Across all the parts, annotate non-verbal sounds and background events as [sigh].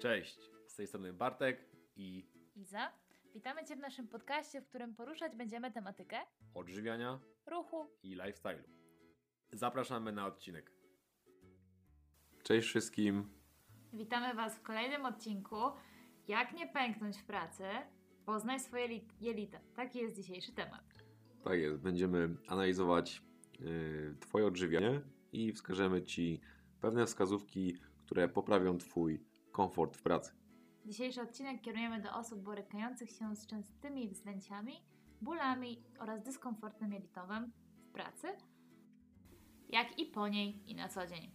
Cześć, z tej strony Bartek i Iza. Witamy Cię w naszym podcaście, w którym poruszać będziemy tematykę odżywiania ruchu. i lifestyle'u. Zapraszamy na odcinek. Cześć wszystkim. Witamy Was w kolejnym odcinku. Jak nie pęknąć w pracy? Poznaj swoje li- jelita. Taki jest dzisiejszy temat. Tak jest, będziemy analizować y, Twoje odżywianie i wskażemy Ci pewne wskazówki, które poprawią Twój komfort w pracy. Dzisiejszy odcinek kierujemy do osób borykających się z częstymi wzdęciami, bólami oraz dyskomfortem jelitowym w pracy, jak i po niej i na co dzień.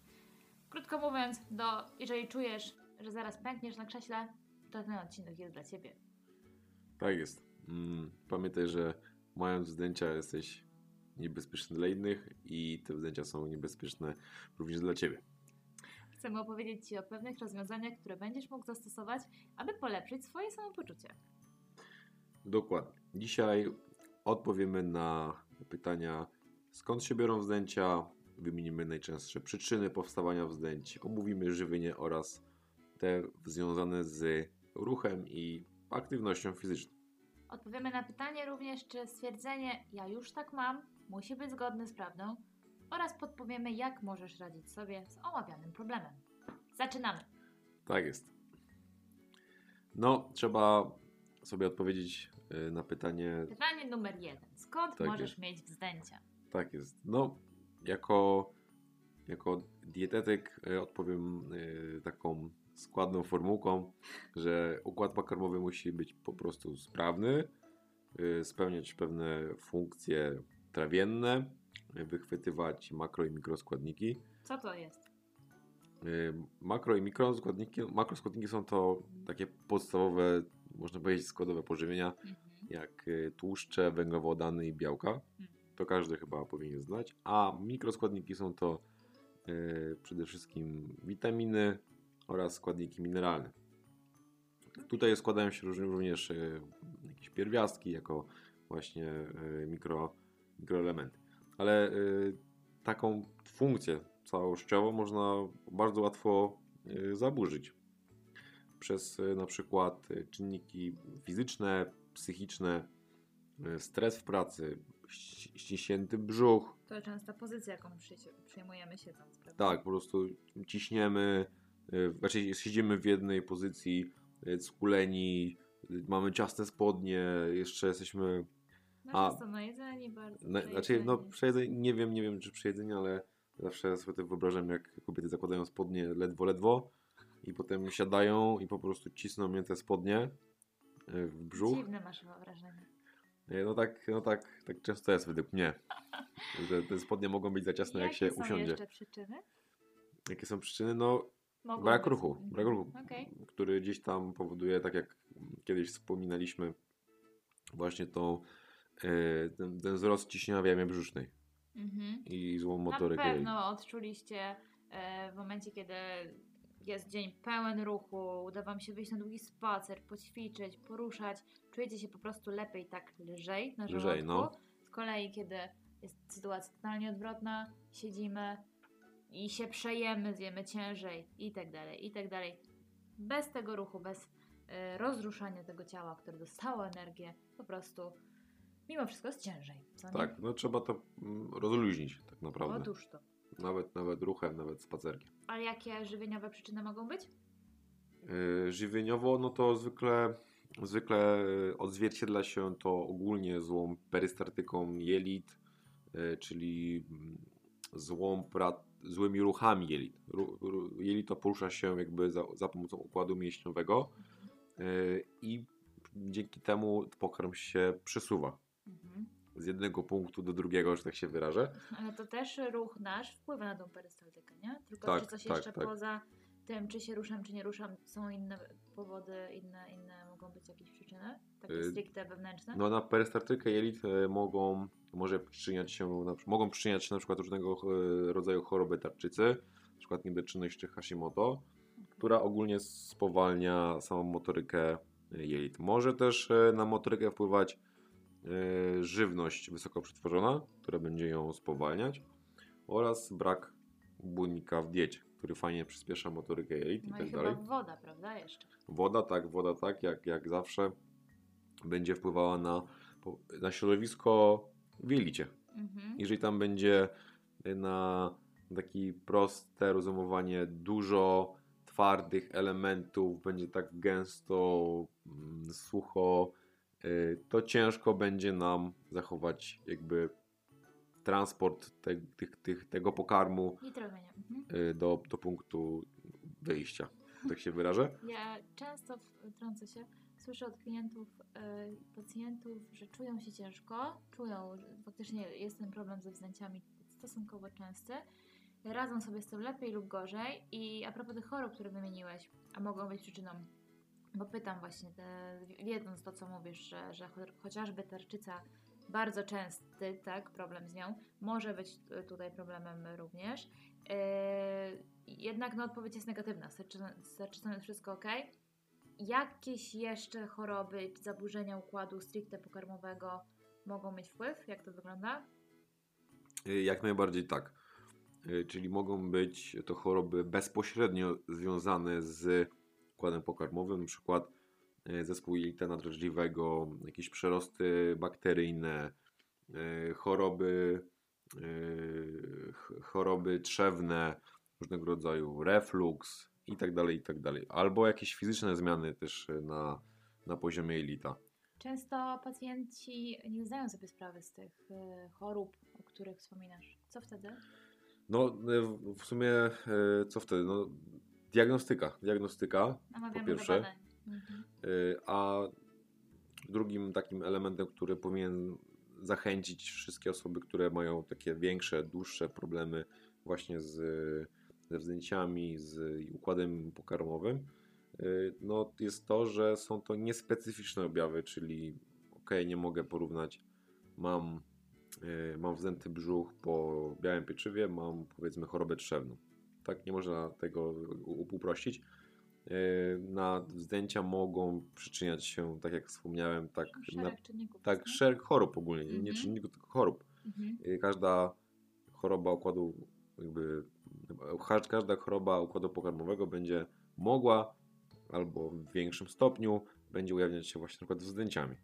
Krótko mówiąc, do, jeżeli czujesz, że zaraz pękniesz na krześle, to ten odcinek jest dla Ciebie. Tak jest. Mm, Pamiętaj, że mając zdjęcia jesteś niebezpieczny dla innych i te zdjęcia są niebezpieczne również dla Ciebie. Chcemy opowiedzieć Ci o pewnych rozwiązaniach, które będziesz mógł zastosować, aby polepszyć swoje samopoczucie. Dokładnie. Dzisiaj odpowiemy na pytania, skąd się biorą wzdęcia, wymienimy najczęstsze przyczyny powstawania wzdęć, omówimy żywienie oraz te związane z ruchem i aktywnością fizyczną. Odpowiemy na pytanie również, czy stwierdzenie ja już tak mam musi być zgodne z prawdą oraz podpowiemy, jak możesz radzić sobie z omawianym problemem. Zaczynamy! Tak jest. No, trzeba sobie odpowiedzieć y, na pytanie, Pytanie numer jeden. Skąd Tak możesz jest. mieć wzdęcia? Tak jest. No, jako, jako dietetyk y, odpowiem y, taką składną formułką, że układ pokarmowy musi być po prostu sprawny, y, spełniać pewne funkcje trawienne, wychwytywać makro i mikroskładniki. Co to jest? Y, Makro i mikroskładniki, makroskładniki są to takie podstawowe, można powiedzieć, składowe pożywienia, Mhm. jak y, tłuszcze, węglowodany i białka. To każdy chyba powinien znać. A mikroskładniki są to y, przede wszystkim witaminy oraz składniki mineralne. Tutaj składają się również jakieś pierwiastki jako właśnie mikro, mikroelementy. Ale y, taką funkcję całościową można bardzo łatwo y, zaburzyć przez y, na przykład czynniki fizyczne, psychiczne, stres w pracy, ści- ściśnięty brzuch, To częsta pozycja, jaką przyjmujemy siedząc, prawda? tak, po prostu ciśniemy, znaczy siedzimy w jednej pozycji, skuleni, mamy ciasne spodnie, jeszcze jesteśmy, No A- często najedzeni bardzo. na, znaczy no przejedzeni. przejedzenie, nie wiem, nie wiem czy przejedzenie, ale zawsze sobie wyobrażam jak kobiety zakładają spodnie ledwo, ledwo i potem siadają i po prostu cisną mnie te spodnie y, w brzuch. Dziwne masz wyobrażenie. Y, No tak, no tak, tak często jest według mnie, [laughs] że te spodnie mogą być za ciasne jak się Jakie są usiądzie. jeszcze przyczyny? Jakie są przyczyny? No Mogą Brak być- ruchu, brak ruchu, Okej. który gdzieś tam powoduje, tak jak kiedyś wspominaliśmy, właśnie tą, e, ten, ten wzrost ciśnienia w jamie brzusznej Mhm. i złą Na motorykę. jej. pewno odczuliście e, w momencie, kiedy jest dzień pełen ruchu, uda Wam się wyjść na długi spacer, poćwiczyć, poruszać, czujecie się po prostu lepiej tak lżej na żołądku. Lżej, no. Z kolei, kiedy jest sytuacja totalnie odwrotna, siedzimy i się przejemy, zjemy ciężej i tak dalej, i tak dalej. Bez tego ruchu, bez e, rozruszania tego ciała, które dostało energię, po prostu mimo wszystko jest ciężej. Tak, no trzeba to mm, rozluźnić tak naprawdę. Otóż to. Nawet, nawet ruchem, nawet spacerkiem. Ale jakie żywieniowe przyczyny mogą być? E, Żywieniowo, no to zwykle, zwykle e, odzwierciedla się to ogólnie złą perystaltyką jelit, e, czyli mm, złą pra, złymi ruchami jelit. Ru, ru, jelito porusza się jakby za, za pomocą układu mięśniowego e, i dzięki temu pokarm się przesuwa Mhm. z jednego punktu do drugiego, że tak się wyrażę. Ale to też ruch nasz wpływa na tą perystaltykę, nie? Tylko Tak, czy coś tak, jeszcze tak. poza tym, czy się ruszam, czy nie ruszam, są inne powody, inne, inne mogą być jakieś przyczyny? Takie Y, stricte wewnętrzne? No na perystaltykę jelit e, mogą, może przyczyniać się, mogą przyczyniać się na przykład różnego e, rodzaju choroby tarczycy, na przykład niedoczynność czy Hashimoto, która ogólnie spowalnia samą motorykę jelit. Może też e, na motorykę wpływać żywność wysoko przetworzona, która będzie ją spowalniać oraz brak błonnika w diecie. który fajnie przyspiesza motorykę jelit No i tak chyba dalej. woda, prawda? Jeszcze. Woda tak, woda tak, jak, jak zawsze będzie wpływała na, na środowisko w jelicie. Mhm. Jeżeli tam będzie na taki proste rozumowanie dużo twardych elementów, będzie tak gęsto, mm, sucho, to ciężko będzie nam zachować jakby transport te, tych, tych, tego pokarmu. Mhm. y, do, do punktu wyjścia. Tak się wyrażę? Ja często, wtrącę się, słyszę od klientów, e, pacjentów, że czują się ciężko, czują, że faktycznie jest ten problem ze wzdęciami stosunkowo częsty, radzą sobie z tym lepiej lub gorzej i a propos tych chorób, które wymieniłeś, a mogą być przyczyną, bo pytam właśnie, te, wiedząc to, co mówisz, że, że cho- chociażby tarczyca bardzo częsty, tak, problem z nią, może być tutaj problemem również. Yy, jednak no, odpowiedź jest negatywna. Z tarczycą- jest wszystko ok. Jakieś jeszcze choroby zaburzenia układu stricte pokarmowego mogą mieć wpływ? Jak to wygląda? Y, Jak najbardziej tak. Y, Czyli mogą być to choroby bezpośrednio związane z układem pokarmowym, na przykład y, zespół jelita nadwrażliwego, jakieś przerosty bakteryjne, y, choroby, ch- choroby trzewne różnego rodzaju, reflux i tak dalej, i tak dalej. Albo jakieś fizyczne zmiany też na, na poziomie jelita. Często pacjenci nie zdają sobie sprawy z tych chorób, o których wspominasz. Co wtedy? No, w- sumie co wtedy? No, diagnostyka. Diagnostyka Namawiamy pierwsze. Mhm. A drugim takim elementem, który powinien zachęcić wszystkie osoby, które mają takie większe, dłuższe problemy właśnie z, ze wzdęciami, z układem pokarmowym, y, no jest to, że są to niespecyficzne objawy, czyli ok, nie mogę porównać, mam, y, mam wzdęty brzuch po białym pieczywie, mam powiedzmy chorobę trzewną. Tak, nie można tego uprościć. Yy, na wzdęcia mogą przyczyniać się, tak jak wspomniałem, tak, na, Szereg czynników. tak szereg chorób ogólnie, nie- nie Mhm. czynników, tylko chorób. Mhm. Yy, Każda choroba układu, jakby ka- każda choroba układu pokarmowego będzie mogła albo w większym stopniu będzie ujawniać się właśnie na przykład wzdęciami.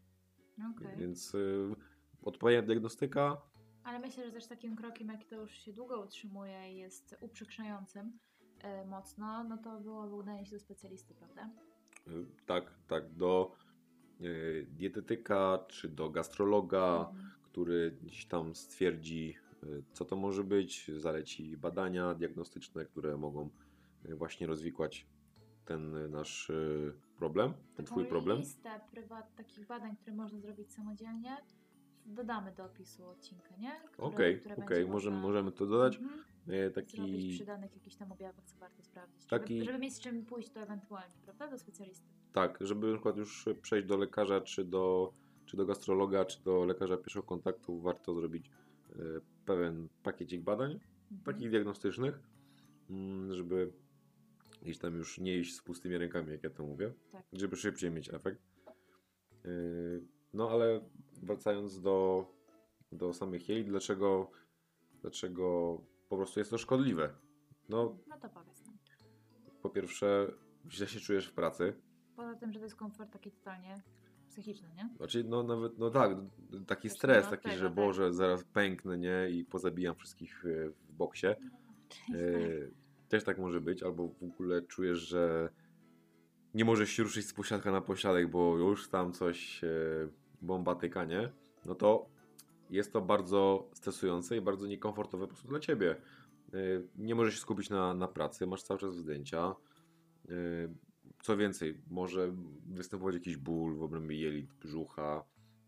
Okej. Więc yy, odpowiednia diagnostyka, Ale myślę, że też takim krokiem, jaki to już się długo utrzymuje i jest uprzykrzającym e, mocno, no to byłoby udanie się do specjalisty, prawda? yy, tak, tak, do yy, dietetyka czy do gastrologa, Mhm. który gdzieś tam stwierdzi, co to może być, zaleci badania diagnostyczne, które mogą właśnie rozwikłać ten nasz problem, ten twój problem. listę prywat, takich badań, które można zrobić samodzielnie, dodamy do opisu odcinka, nie? Okej, okej, będzie możemy, można, możemy to dodać. Mhm. Zrobić Taki, przy danych jakichś tam objawach, co warto sprawdzić. Taki- Żeby, żeby mieć z czym pójść to ewentualnie, prawda? Do specjalisty. tak, żeby na przykład już przejść do lekarza, czy do, czy do gastrologa, czy do lekarza pierwszego kontaktu, warto zrobić y, pewien pakiecik badań, Mhm. takich diagnostycznych, mm, żeby gdzieś tam już nie iść z pustymi rękami, jak ja to mówię, Tak. żeby szybciej mieć efekt. Yy, No ale wracając do, do samych jelit, dlaczego, dlaczego po prostu jest to szkodliwe? No, No to powiedz nam. po pierwsze, źle się czujesz w pracy. Poza tym, że dyskomfort taki totalnie psychiczny, nie? Znaczy, no nawet, no tak, taki Też stres, no, taki, tego, że tak. Boże, zaraz pęknę, nie? I pozabijam wszystkich yy, w boksie. Yy, też tak może być, albo w ogóle czujesz, że nie możesz się ruszyć z posiadka na posiadek, bo już tam coś yy, bomba tyka, nie? No to jest to bardzo stresujące i bardzo niekomfortowe po prostu dla ciebie. Yy, nie możesz się skupić na, na pracy, masz cały czas zdjęcia. Yy, co więcej, może występować jakiś ból w obrębie jelit, brzucha,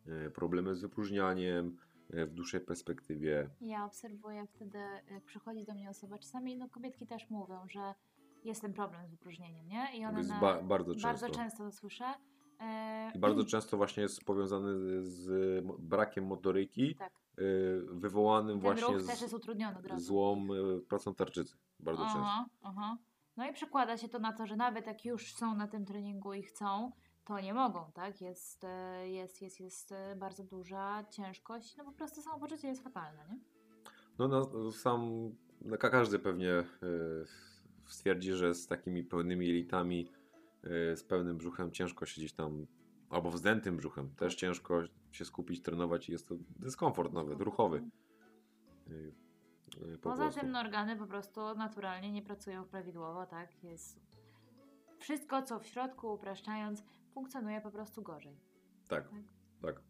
yy, problemy z wypróżnianiem w dłuższej perspektywie. Ja obserwuję wtedy, jak przychodzi do mnie osoba, czasami no, kobietki też mówią, że jest ten problem z wypróżnieniem, nie? I one na, ba- bardzo często. bardzo często to słyszę. E, I bardzo często właśnie jest powiązany z, z brakiem motoryki, Tak, y, wywołanym ten właśnie ruch też z jest utrudniony od razu. złą y, pracą tarczycy. Bardzo często. aha, aha. No i przekłada się to na to, że nawet jak już są na tym treningu i chcą, to nie mogą, tak? Jest, e, jest, jest, jest e, bardzo duża ciężkość, no po prostu samopoczucie jest fatalne, nie? No, no sam, no, ka- każdy pewnie stwierdzi, że z takimi pełnymi jelitami, y, z pełnym brzuchem ciężko siedzieć tam, albo wzdętym brzuchem, też ciężko się skupić, trenować i jest to dyskomfort nawet ruchowy. Y, y, po Poza prostu. tym no, organy po prostu naturalnie nie pracują prawidłowo, tak? Jest wszystko, co w środku, upraszczając, funkcjonuje po prostu gorzej. Tak, Tak. tak.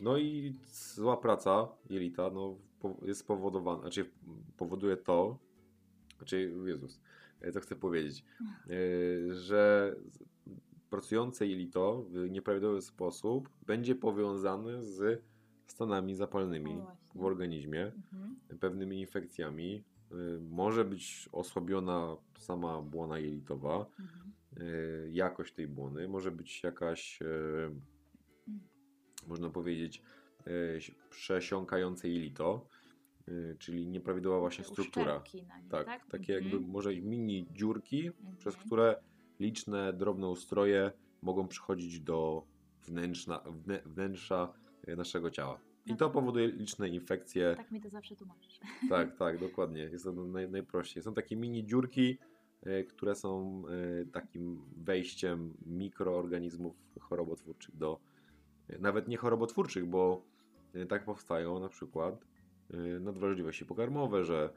No i zła praca jelita no, jest spowodowana, znaczy powoduje to, znaczy Jezus, co chcę powiedzieć, e, że pracujące jelito w nieprawidłowy sposób będzie powiązane z stanami zapalnymi w organizmie, Mhm. pewnymi infekcjami. e, Może być osłabiona sama błona jelitowa, Mhm. e, jakość tej błony, może być jakaś, e, można powiedzieć, e, si- przesiąkające jelito, e, czyli nieprawidłowa właśnie struktura. nim, Tak, tak? takie jakby Mhm. może mini dziurki, Mhm. przez które liczne drobne ustroje mogą przychodzić do wnętrza, wnę, wnętrza e, naszego ciała. I to Mhm. powoduje liczne infekcje. Tak mi to zawsze tłumaczysz. [laughs] Tak, tak, dokładnie. Jest to naj, najprościej. Są takie mini dziurki, e, które są takim wejściem mikroorganizmów chorobotwórczych do, nawet nie chorobotwórczych, bo tak powstają na przykład nadwrażliwości pokarmowe, że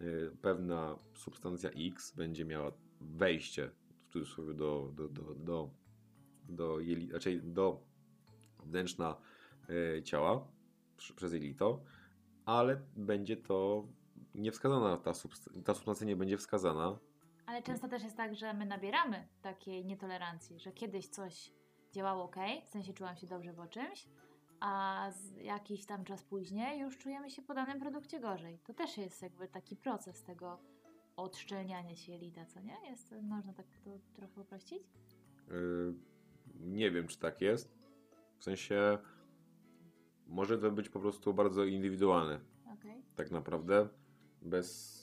e, pewna substancja X będzie miała wejście w cudzysłowie do, do, do, do, do, jeli, raczej do wnętrza e, ciała przez jelito, ale będzie to niewskazana, ta, ta substancja nie będzie wskazana. Ale często też jest tak, że my nabieramy takiej nietolerancji, że kiedyś coś działało ok, w sensie czułam się dobrze po czymś, a jakiś tam czas później już czujemy się po danym produkcie gorzej. To też jest jakby taki proces tego odszczelniania się jelita, co nie? Jest, można tak to trochę uprościć? Yy, nie wiem, czy tak jest. W sensie może to być po prostu bardzo indywidualne, Okej. tak naprawdę. Bez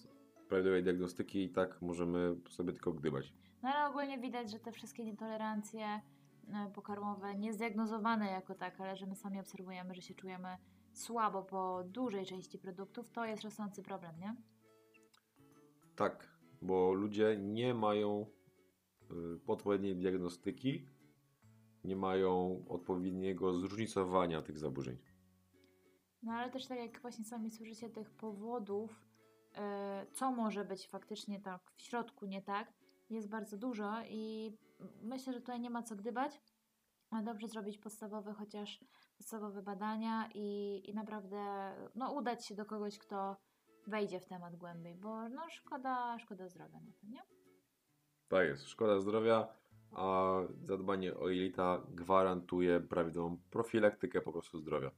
prawidłowej diagnostyki i tak możemy sobie tylko gdybać. No ale ogólnie widać, że te wszystkie nietolerancje pokarmowe, niezdiagnozowane jako tak, ale że my sami obserwujemy, że się czujemy słabo po dużej części produktów, to jest rosnący problem, nie? Tak, bo ludzie nie mają y, odpowiedniej diagnostyki, nie mają odpowiedniego zróżnicowania tych zaburzeń. No ale też tak jak właśnie sami słyszycie tych powodów, e, co może być faktycznie tak w środku nie tak, jest bardzo dużo i myślę, że tutaj nie ma co gdybać, dobrze zrobić podstawowe, chociaż podstawowe badania i, i naprawdę no, udać się do kogoś, kto wejdzie w temat głębiej, bo no szkoda, szkoda zdrowia na to, nie? Tak jest, szkoda zdrowia, a zadbanie o jelita gwarantuje prawidłową profilaktykę po prostu zdrowia.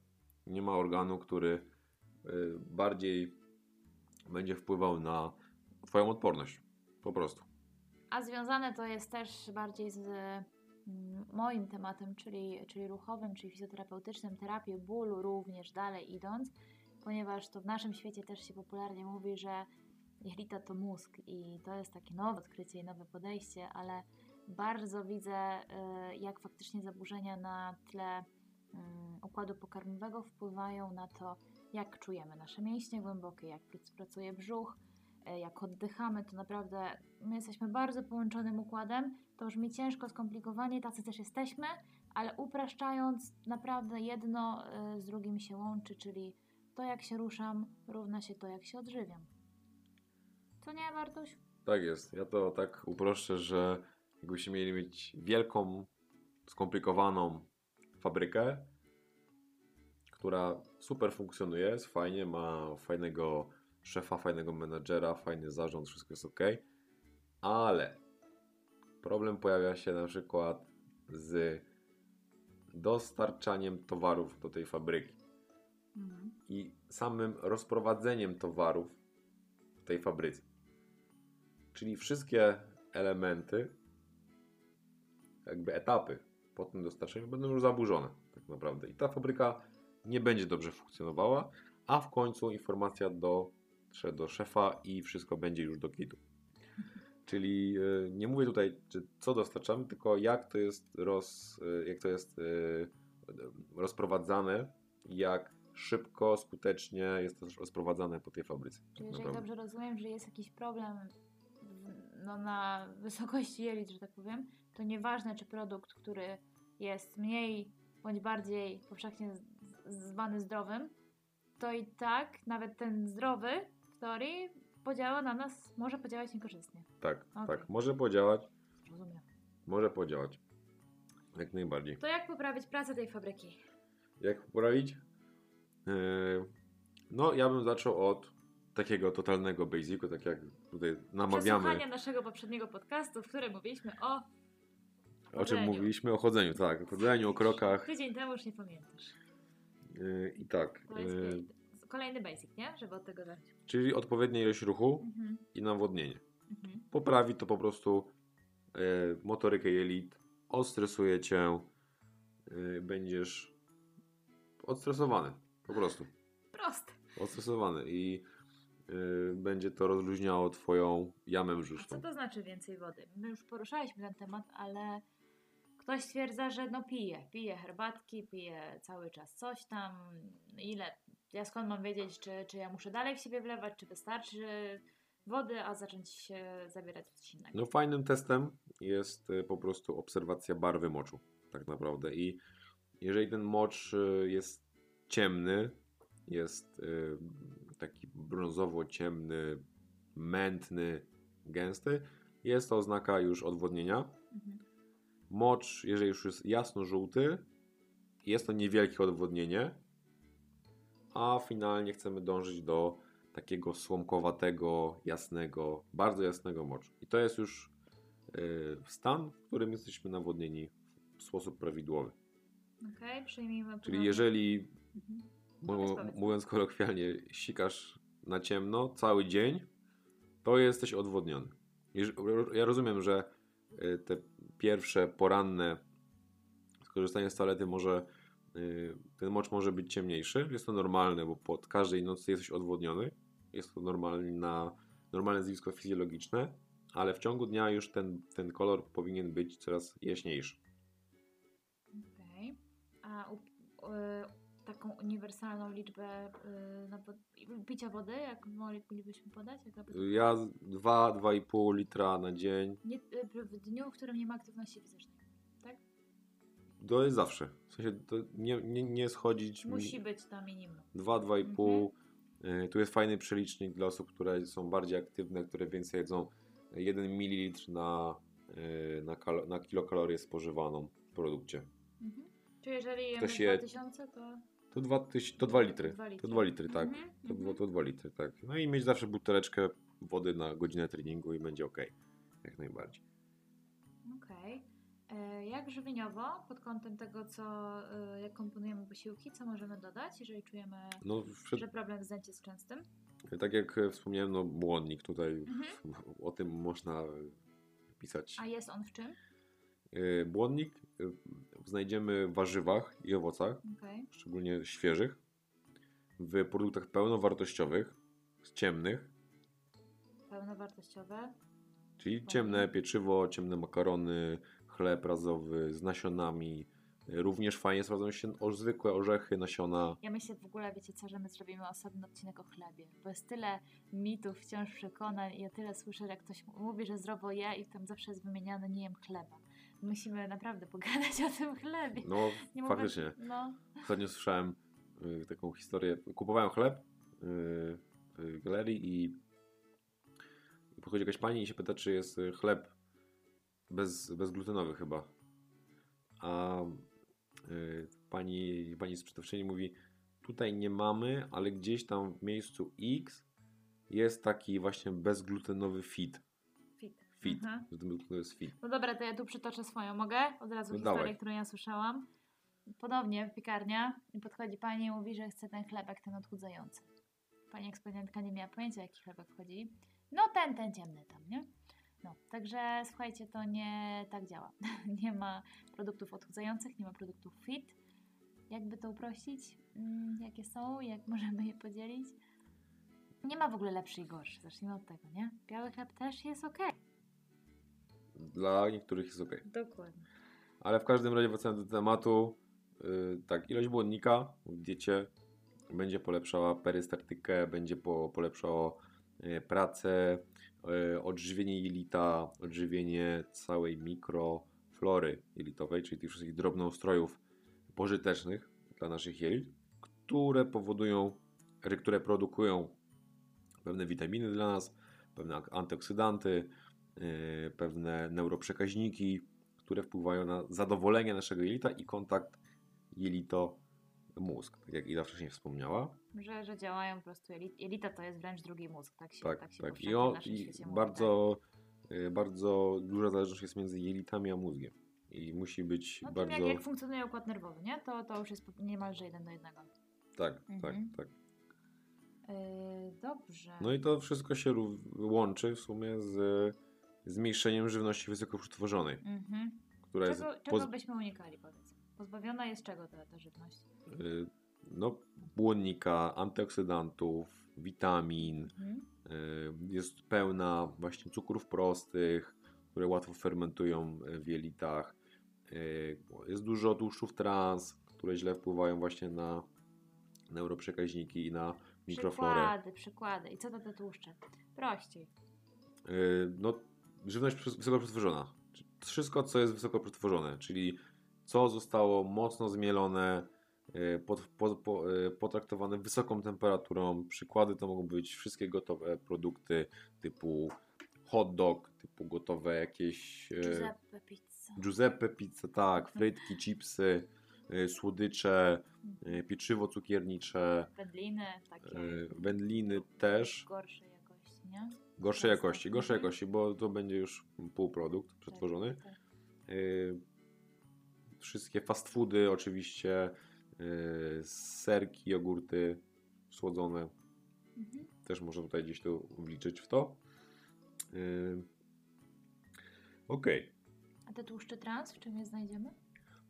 Nie ma organu, który y, bardziej będzie wpływał na Twoją odporność. Po prostu. A związane to jest też bardziej z mm, moim tematem, czyli, czyli ruchowym, czyli fizjoterapeutycznym, terapię bólu również dalej idąc, ponieważ to w naszym świecie też się popularnie mówi, że jelita to mózg i to jest takie nowe odkrycie i nowe podejście, ale bardzo widzę, y, jak faktycznie zaburzenia na tle mm, układu pokarmowego wpływają na to, jak czujemy nasze mięśnie głębokie, jak pr- pracuje brzuch, jak oddychamy, to naprawdę my jesteśmy bardzo połączonym układem. To brzmi ciężko, skomplikowanie, tacy też jesteśmy, ale upraszczając, naprawdę jedno e, z drugim się łączy, czyli to jak się ruszam, równa się to jak się odżywiam. Co nie, Bartuś? Tak jest. Ja to tak uproszczę, że jakbyśmy mieli mieć wielką, skomplikowaną fabrykę, która super funkcjonuje, jest fajnie, ma fajnego szefa, fajnego menadżera, fajny zarząd, wszystko jest ok, ale problem pojawia się na przykład z dostarczaniem towarów do tej fabryki Mhm. i samym rozprowadzeniem towarów w tej fabryce. Czyli wszystkie elementy, jakby etapy po tym dostarczeniu będą już zaburzone tak naprawdę. I ta fabryka nie będzie dobrze funkcjonowała, a w końcu informacja dotrze do szefa i wszystko będzie już do kitu. Czyli e, nie mówię tutaj, czy co dostarczamy, tylko jak to jest, roz, e, jak to jest e, rozprowadzane, jak szybko, skutecznie jest to rozprowadzane po tej fabryce. Czyli jeżeli dobrze rozumiem, że jest jakiś problem no, na wysokości jelit, że tak powiem, to nieważne, czy produkt, który jest mniej bądź bardziej powszechnie zwany zdrowym, to i tak nawet ten zdrowy teorii podziała na nas, może podziałać niekorzystnie. Tak, Okej. tak. Może podziałać, Rozumiem. może podziałać. Jak najbardziej. To jak poprawić pracę tej fabryki? Jak poprawić? Yy, no, ja bym zaczął od takiego totalnego basicu, tak jak tutaj namawiamy. Przesłuchania naszego poprzedniego podcastu, w którym mówiliśmy o O czym chodzeniu. mówiliśmy? O chodzeniu, tak. O chodzeniu, o krokach. Tydzień temu już nie pamiętasz. Yy, I tak. Yy, kolejny basic, nie? Żeby od tego zacząć. czyli odpowiednia ilość ruchu Mhm. i nawodnienie. Mhm. Poprawi to po prostu yy, motorykę jelit, odstresuje cię, yy, będziesz odstresowany. Po prostu. Proste. Odstresowany i yy, będzie to rozluźniało twoją jamę A co brzuszną. to znaczy więcej wody? My już poruszaliśmy ten temat, ale ktoś stwierdza, że no pije, pije herbatki, pije cały czas coś tam. Ile? Ja skąd mam wiedzieć, czy, czy ja muszę dalej w siebie wlewać, czy wystarczy wody, a zacząć się zabierać coś innego. No fajnym testem jest y, po prostu obserwacja barwy moczu, tak naprawdę. I jeżeli ten mocz y, jest ciemny, jest y, taki brązowo-ciemny, mętny, gęsty, jest to oznaka już odwodnienia. Mhm. Mocz, jeżeli już jest jasno-żółty, jest to niewielkie odwodnienie, a finalnie chcemy dążyć do takiego słomkowatego, jasnego, bardzo jasnego moczu. I to jest już y, stan, w którym jesteśmy nawodnieni w sposób prawidłowy. Okej, przyjmijmy. Czyli jeżeli, Mhm. powiedz. mówiąc kolokwialnie, sikasz na ciemno cały dzień, to jesteś odwodniony. Ja rozumiem, że y, te pierwsze poranne skorzystanie z toalety może ten mocz może być ciemniejszy. Jest to normalne, bo pod każdej nocy jesteś odwodniony. Jest to normalna, normalne zjawisko fizjologiczne, ale w ciągu dnia już ten, ten kolor powinien być coraz jaśniejszy. Okej. A u, y, taką uniwersalną liczbę y, picia wody, jak moglibyśmy podać? Ja 2-2,5 litra na dzień Nie, y, w dniu, w którym nie ma aktywności fizycznej. To jest zawsze. W sensie nie, nie, nie schodzić. Musi być to minimum. 2-2,5. Y, Tu jest fajny przelicznik dla osób, które są bardziej aktywne, które więcej jedzą. 1 ml na, y, na, kal- na kilokalorie spożywaną w produkcie. Mhm. Czy jeżeli jemy Ktoś je- 2000, to... To 2, tyś- to 2 litry. Litry. To 2 litry, tak. Mhm, To, mhm. to 2 litry, tak. No i mieć zawsze buteleczkę wody na godzinę treningu i będzie ok. Jak najbardziej. E, Jak żywieniowo, pod kątem tego, co, e, jak komponujemy posiłki, co możemy dodać, jeżeli czujemy, No, przed, że problem z jest częstym? tak jak e, wspomniałem, no błonnik tutaj, Mhm. [laughs] o tym można pisać. A jest on w czym? Y, Błonnik y, znajdziemy w warzywach i owocach, Okej. szczególnie świeżych, w produktach pełnowartościowych, ciemnych, Pełnowartościowe. czyli ciemne pieczywo, ciemne makarony, chleb razowy z nasionami. Również fajnie sprawdzają się o, zwykłe orzechy, nasiona. Ja myślę w ogóle, wiecie co, że my zrobimy osobny odcinek o chlebie, bo jest tyle mitów, wciąż przekonań i ja tyle słyszę, jak ktoś mówi, że zdrowo je i tam zawsze jest wymieniane, nie jem chleba. Musimy naprawdę pogadać [laughs] o tym chlebie. No, Nie mogę- faktycznie. No, Ostatnio słyszałem y, taką historię. Kupowałem chleb y, w galerii i, i podchodzi jakaś pani i się pyta, czy jest y, chleb bez, bezglutenowy chyba. A y, pani, pani sprzedawczyni mówi, tutaj nie mamy, ale gdzieś tam w miejscu X jest taki właśnie bezglutenowy fit. fit. Fit. Ten bezglutenowy jest fit. No dobra, to ja tu przytoczę swoją. Mogę? Od razu No historię, dawaj. którą ja słyszałam. Ponownie piekarnia i podchodzi pani i mówi, że chce ten chlebek, ten odchudzający. Pani ekspedientka nie miała pojęcia, jaki chlebek wchodzi. No ten, ten ciemny tam, nie? No, także słuchajcie, to nie tak działa. [laughs] nie ma produktów odchudzających, nie ma produktów fit. Jakby to uprościć? Mm, jakie są? Jak [laughs] możemy je podzielić? Nie ma w ogóle lepszy i gorszy. Zacznijmy od tego, nie? Biały chleb też jest ok. Dla niektórych jest ok. Dokładnie. Ale w każdym razie wracając do tematu, yy, tak, ilość błonnika w diecie będzie polepszała perystaltykę, będzie po, polepszało yy, pracę odżywienie jelita, odżywienie całej mikroflory jelitowej, czyli tych wszystkich drobnoustrojów pożytecznych dla naszych jelit, które powodują, które produkują pewne witaminy dla nas, pewne antyoksydanty, yy, pewne neuroprzekaźniki, które wpływają na zadowolenie naszego jelita i kontakt jelito-mózg, tak jak Ida wcześniej wspomniała. Że, że działają po prostu. jeli- Jelita to jest wręcz drugi mózg, tak się, Tak, tak się tak. I, o, i mówi, bardzo, yy, bardzo duża zależność jest między jelitami a mózgiem. I musi być tak. No bardzo. jak, jak funkcjonuje układ nerwowy, nie? To, to już jest niemalże jeden do jednego. Tak, Mhm. tak, tak. Yy, dobrze. No i to wszystko się łączy w sumie z zmniejszeniem żywności wysoko przetworzonej, Mhm. która jest Czego, czego poz- byśmy unikali, powiedz? Pozbawiona jest czego ta, ta żywność? y, no, błonnika, antyoksydantów, witamin, Mhm. y, jest pełna właśnie cukrów prostych, które łatwo fermentują w jelitach. Y, Jest dużo tłuszczów trans, które źle wpływają właśnie na neuroprzekaźniki i na mikroflorę. Przykłady, przykłady. I co to te tłuszcze? Prościej. No, żywność wysoko przetworzona. Wszystko, co jest wysoko przetworzone, czyli co zostało mocno zmielone, yy, pod, po, yy, potraktowane wysoką temperaturą. Przykłady to mogą być wszystkie gotowe produkty typu hot dog, typu gotowe jakieś yy, Giuseppe pizza. Giuseppe pizza, tak, [laughs] frytki, chipsy, słodycze, pieczywo cukiernicze, Wędliny, takie wędliny też. gorszej jakości, nie? Gorszej jakości, gorszej Mhm. jakości, bo to będzie już półprodukt przetworzony. Tak, tak. Wszystkie fast foody oczywiście, yy, serki, jogurty słodzone, Mhm. też można tutaj gdzieś to wliczyć w to. Yy, Okej. A te tłuszcze trans, w czym je znajdziemy?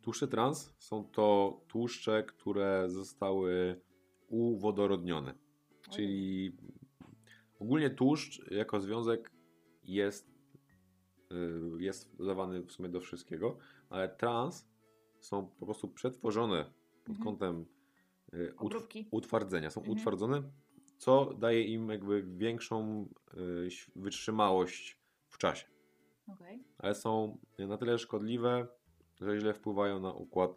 Tłuszcze trans są to tłuszcze, które zostały uwodorodnione. Czyli ogólnie tłuszcz jako związek jest, y, jest dodawany w sumie do wszystkiego, ale trans są po prostu przetworzone pod Mhm. kątem y, Obróbki. utwardzenia. Są Mhm. utwardzone, co daje im jakby większą y, wytrzymałość w czasie. Okej. Ale są na tyle szkodliwe, że źle wpływają na układ,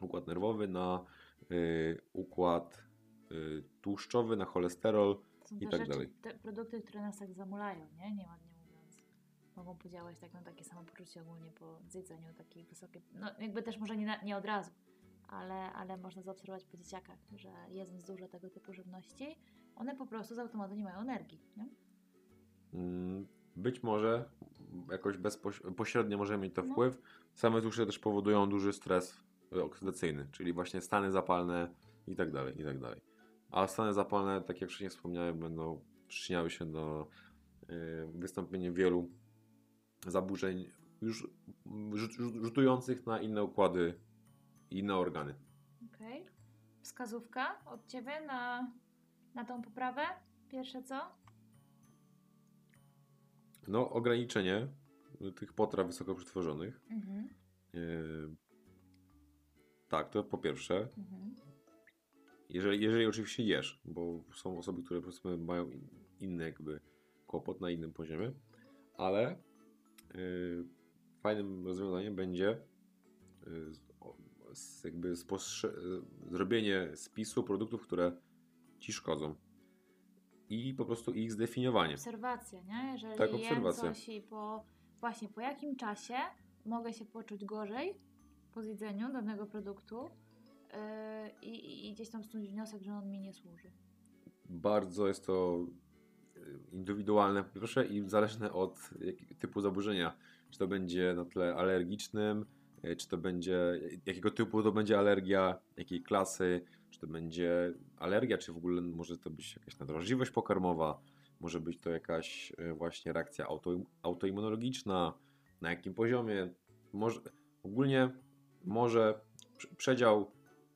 układ nerwowy, na y, układ y, tłuszczowy, na cholesterol. I tak rzeczy, dalej. te produkty, które nas tak zamulają, nie? Nieładnie. Podziałać tak na takie samopoczucie ogólnie po zjedzeniu takiej wysokiej... No jakby też może nie, na, nie od razu, ale, ale można zaobserwować po dzieciakach, że jedząc dużo tego typu żywności, one po prostu z automatu nie mają energii, nie? Mm, Być może jakoś bezpośrednio może mieć to No. wpływ. Same tłuszcze też powodują duży stres y, oksydacyjny, czyli właśnie stany zapalne i tak dalej, i tak dalej. A stany zapalne, tak jak wcześniej wspomniałem, będą przyczyniały się do y, wystąpienia wielu zaburzeń już rzut- rzut- rzutujących na inne układy i inne organy. Okej. Wskazówka od Ciebie na, na tą poprawę? Pierwsze co? No, ograniczenie tych potraw wysoko przetworzonych. Mhm. y, tak, to po pierwsze. Mhm. Jeżeli, jeżeli oczywiście jesz, bo są osoby, które powiedzmy mają in- inny jakby kłopot na innym poziomie, ale fajnym rozwiązaniem będzie z, jakby zrobienie spisu produktów, które ci szkodzą i po prostu ich zdefiniowanie. Obserwacja, nie? Jeżeli Tak, jem obserwacja. coś i po... Właśnie, po jakim czasie mogę się poczuć gorzej po zjedzeniu danego produktu yy, i, i gdzieś tam stąd wniosek, że on mi nie służy. Bardzo jest to y, indywidualne, pierwsze, i zależne od typu zaburzenia. Czy to będzie na tle alergicznym, y, czy to będzie, jakiego typu to będzie alergia, jakiej klasy, czy to będzie alergia, czy w ogóle może to być jakaś nadwrażliwość pokarmowa, może być to jakaś y, właśnie reakcja auto, autoimmunologiczna, na jakim poziomie. Może, ogólnie może prze- przedział,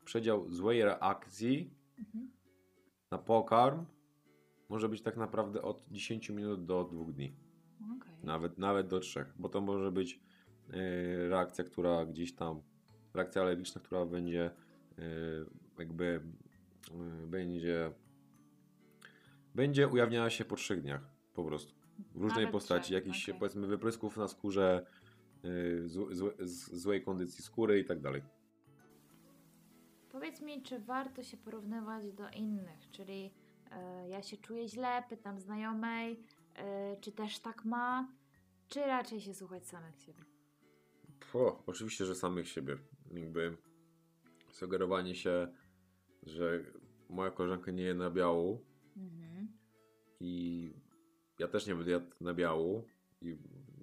przedział złej reakcji Mhm. na pokarm może być tak naprawdę od 10 minut do 2 dni. Okej. Nawet, nawet do 3, bo to może być e, reakcja, która gdzieś tam, reakcja alergiczna, która będzie e, jakby e, będzie będzie ujawniała się po 3 dniach po prostu. W różnej Nawet postaci, jakichś okej. powiedzmy wyprysków na skórze, z złej kondycji skóry i tak dalej. Powiedz mi, czy warto się porównywać do innych? Czyli ja się czuję źle, pytam znajomej, e, czy też tak ma, czy raczej się słuchać samych siebie? O, oczywiście, że samych siebie. Jakby sugerowanie się, że moja koleżanka nie je na biału Mhm. i ja też nie będę jadł na biału i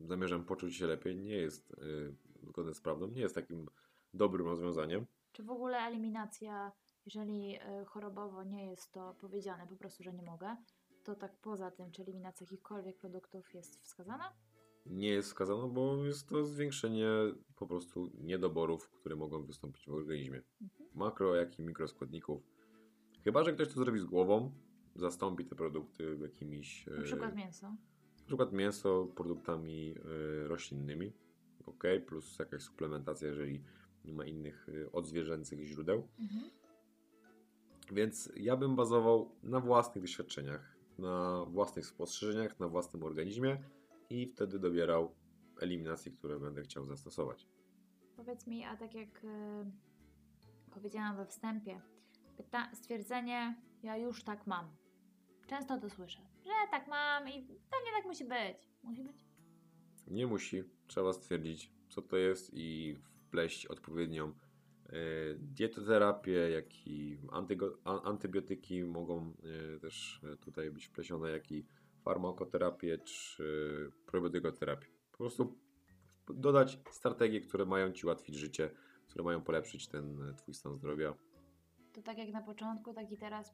zamierzam poczuć się lepiej, nie jest yy, zgodne z prawdą, nie jest takim dobrym rozwiązaniem. Czy w ogóle eliminacja, jeżeli e, chorobowo nie jest to powiedziane, po prostu, że nie mogę, to tak poza tym, czy eliminacja jakichkolwiek produktów jest wskazana? Nie jest wskazane, bo jest to zwiększenie po prostu niedoborów, które mogą wystąpić w organizmie. Mhm. Makro, jak i mikroskładników. Chyba, że ktoś to zrobi z głową, zastąpi te produkty jakimiś. Na e, przykład mięso. Na przykład mięso produktami y, roślinnymi, ok, plus jakaś suplementacja, jeżeli nie ma innych odzwierzęcych źródeł. Mhm. Więc ja bym bazował na własnych doświadczeniach, na własnych spostrzeżeniach, na własnym organizmie i wtedy dobierał eliminacje, które będę chciał zastosować. Powiedz mi, a tak jak e, powiedziałam we wstępie, pyta- stwierdzenie, ja już tak mam. Często to słyszę, że tak mam i pewnie tak musi być. Musi być. Nie musi, trzeba stwierdzić, co to jest i wpleść odpowiednią e, dietoterapię, jak i antybiotyki mogą e, też e, tutaj być wplesione, jak i farmakoterapię czy probiotykoterapię. Po prostu dodać strategie, które mają Ci ułatwić życie, które mają polepszyć ten Twój stan zdrowia. To tak jak na początku, tak i teraz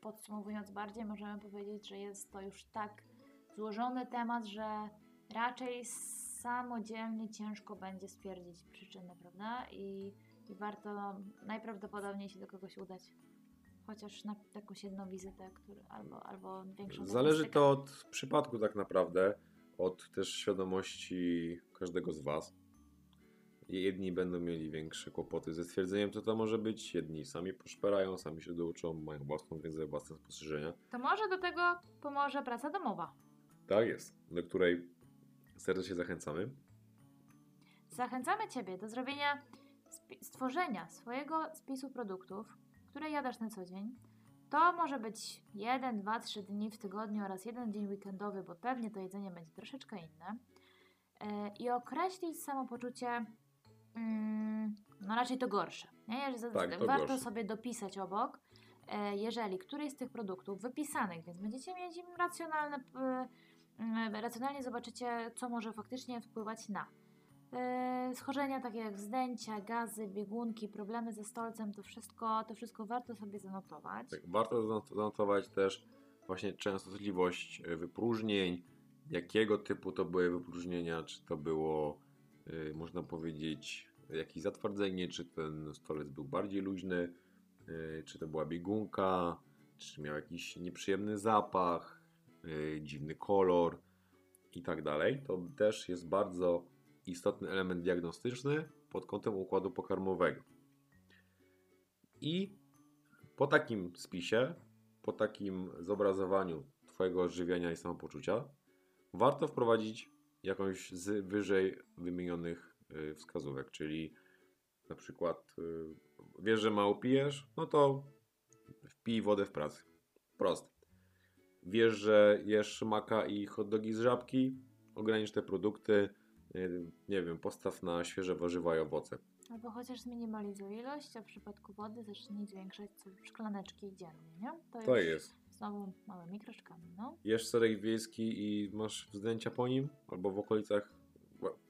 podsumowując bardziej, możemy powiedzieć, że jest to już tak złożony temat, że raczej samodzielnie ciężko będzie stwierdzić przyczynę, prawda? I, i warto najprawdopodobniej się do kogoś udać. Chociaż na jakąś jedną wizytę, który, albo, albo większą Zależy to od przypadku tak naprawdę, od też świadomości każdego z Was. Jedni będą mieli większe kłopoty ze stwierdzeniem, co to może być, jedni sami poszperają, sami się douczą, mają własną wiedzę, własne spostrzeżenia. To może do tego pomoże praca domowa. Tak jest, do której serdecznie zachęcamy. Zachęcamy Ciebie do zrobienia, stworzenia swojego spisu produktów, które jadasz na co dzień. To może być 1, 2, 3 dni w tygodniu oraz jeden dzień weekendowy, bo pewnie to jedzenie będzie troszeczkę inne. E, I określić samopoczucie, mm, no raczej to gorsze. Nie? Tak, to Warto gorsze. sobie dopisać obok, e, jeżeli któryś z tych produktów wypisanych, więc będziecie mieć im racjonalne, mm, racjonalnie zobaczycie, co może faktycznie wpływać na schorzenia takie jak wzdęcia, gazy, biegunki, problemy ze stolcem, to wszystko, to wszystko warto sobie zanotować. Tak, warto zanot- zanotować też właśnie częstotliwość e, wypróżnień, jakiego typu to były wypróżnienia, czy to było, e, można powiedzieć, jakieś zatwardzenie, czy ten stolec był bardziej luźny, e, czy to była biegunka, czy miał jakiś nieprzyjemny zapach, dziwny kolor? I tak dalej. To też jest bardzo istotny element diagnostyczny pod kątem układu pokarmowego. I po takim spisie, po takim zobrazowaniu Twojego odżywiania i samopoczucia, warto wprowadzić jakąś z wyżej wymienionych y, wskazówek, czyli na przykład y, wiesz, że mało pijesz, no to wpij wodę w pracy. Proste. Wiesz, że jesz maka i hot dogi z żabki, ogranicz te produkty, nie wiem, postaw na świeże warzywa i owoce. Albo chociaż zminimalizuj ilość, a w przypadku wody zacznij zwiększać szklaneczki dziennie, nie? To już jest. Znowu małymi kroczkami, no. jesz serek wiejski i masz wzdęcia po nim, albo w okolicach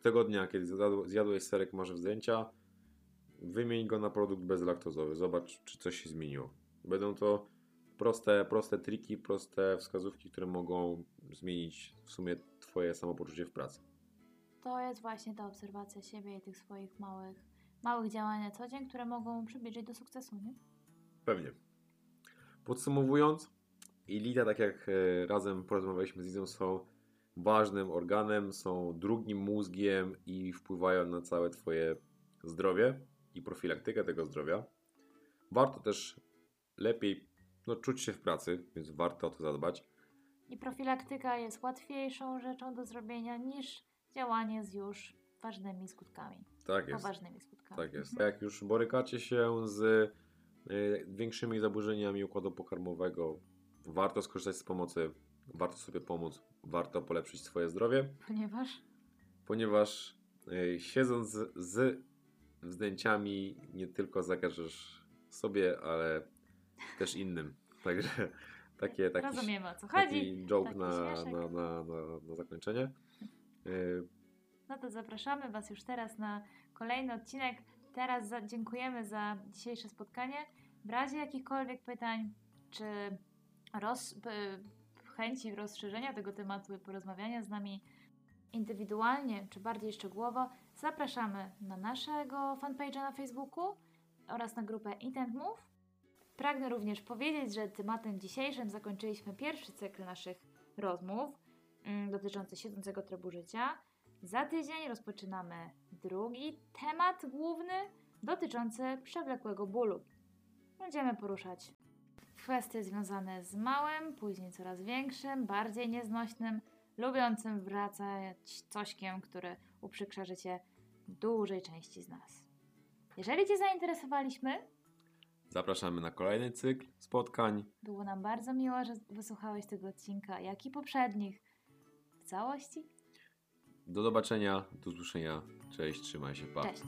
tego dnia, kiedy zjadł- zjadłeś serek, masz wzdęcia, wymień go na produkt bezlaktozowy. Zobacz, czy coś się zmieniło. Będą to proste, proste triki, proste wskazówki, które mogą zmienić w sumie Twoje samopoczucie w pracy. To jest właśnie ta obserwacja siebie i tych swoich małych, małych działań na co dzień, które mogą przybliżyć do sukcesu, nie? Pewnie. Podsumowując, jelita, tak jak e, razem porozmawialiśmy z Izą, są ważnym organem, są drugim mózgiem i wpływają na całe Twoje zdrowie i profilaktykę tego zdrowia. Warto też lepiej no, czuć się w pracy, więc warto o to zadbać. I profilaktyka jest łatwiejszą rzeczą do zrobienia niż działanie z już ważnymi skutkami. Tak jest. Poważnymi skutkami. Tak jest. Mhm. Jak już borykacie się z y, większymi zaburzeniami układu pokarmowego, warto skorzystać z pomocy, warto sobie pomóc, warto polepszyć swoje zdrowie, Ponieważ ponieważ y, siedząc z, z wzdęciami nie tylko zakażesz sobie, ale też innym. [laughs] Także takie, taki, rozumiemy o co chodzi. taki joke na, na, na, na, na zakończenie. Y, No to zapraszamy Was już teraz na kolejny odcinek. Teraz za, dziękujemy za dzisiejsze spotkanie. W razie jakichkolwiek pytań czy roz, chęci rozszerzenia tego tematu i porozmawiania z nami indywidualnie czy bardziej szczegółowo, zapraszamy na naszego fanpage'a na Facebooku oraz na grupę Intent Move. Pragnę również powiedzieć, że tematem dzisiejszym zakończyliśmy pierwszy cykl naszych rozmów dotyczący siedzącego trybu życia. Za tydzień rozpoczynamy drugi temat główny dotyczący przewlekłego bólu. Będziemy poruszać kwestie związane z małym, później coraz większym, bardziej nieznośnym, lubiącym wracać cośkiem, który uprzykrza życie dużej części z nas. Jeżeli Cię zainteresowaliśmy, zapraszamy na kolejny cykl spotkań. było nam bardzo miło, że wysłuchałeś tego odcinka, jak i poprzednich całości. Do zobaczenia, do usłyszenia. Cześć, trzymaj się, pa. Cześć!